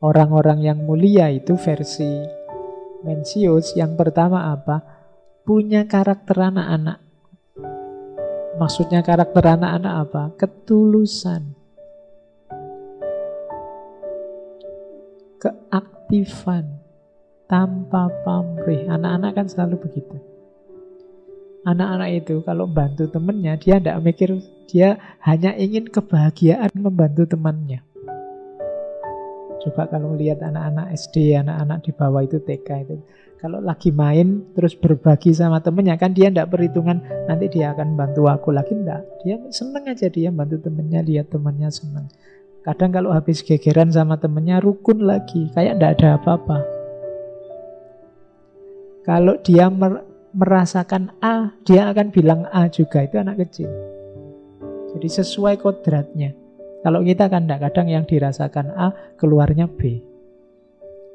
orang-orang yang mulia itu versi Mencius yang pertama apa? Punya karakter anak-anak. Maksudnya karakter anak-anak apa? Ketulusan. Keaktifan. Tanpa pamrih. Anak-anak kan selalu begitu. Anak-anak itu kalau bantu temennya, dia tidak mikir, dia hanya ingin kebahagiaan membantu temannya. Coba kalau lihat anak-anak SD, anak-anak di bawah itu TK itu. Kalau lagi main terus berbagi sama temennya kan dia tidak perhitungan nanti dia akan bantu aku lagi enggak. Dia seneng aja dia bantu temennya, lihat temennya seneng. Kadang kalau habis gegeran sama temennya rukun lagi, kayak enggak ada apa-apa. Kalau dia mer merasakan A, dia akan bilang A juga, itu anak kecil. Jadi sesuai kodratnya. Kalau kita kan tidak, kadang yang dirasakan A, keluarnya B.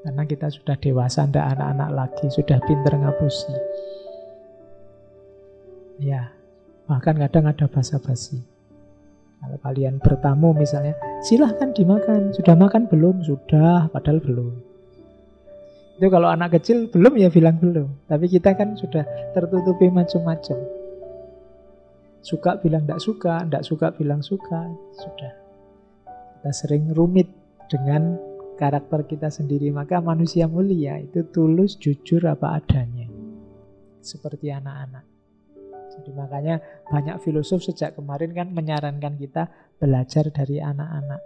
Karena kita sudah dewasa, tidak anak-anak lagi, sudah pinter ngapusi. Ya, bahkan kadang ada basa-basi. Kalau kalian bertamu misalnya, silahkan dimakan. Sudah makan belum? Sudah, padahal belum. Itu kalau anak kecil belum ya bilang belum. Tapi kita kan sudah tertutupi macam-macam. Suka bilang tidak suka, tidak suka bilang suka, sudah. Kita sering rumit dengan karakter kita sendiri. Maka manusia mulia itu tulus, jujur apa adanya. Seperti anak-anak. Jadi makanya banyak filosof sejak kemarin kan menyarankan kita belajar dari anak-anak.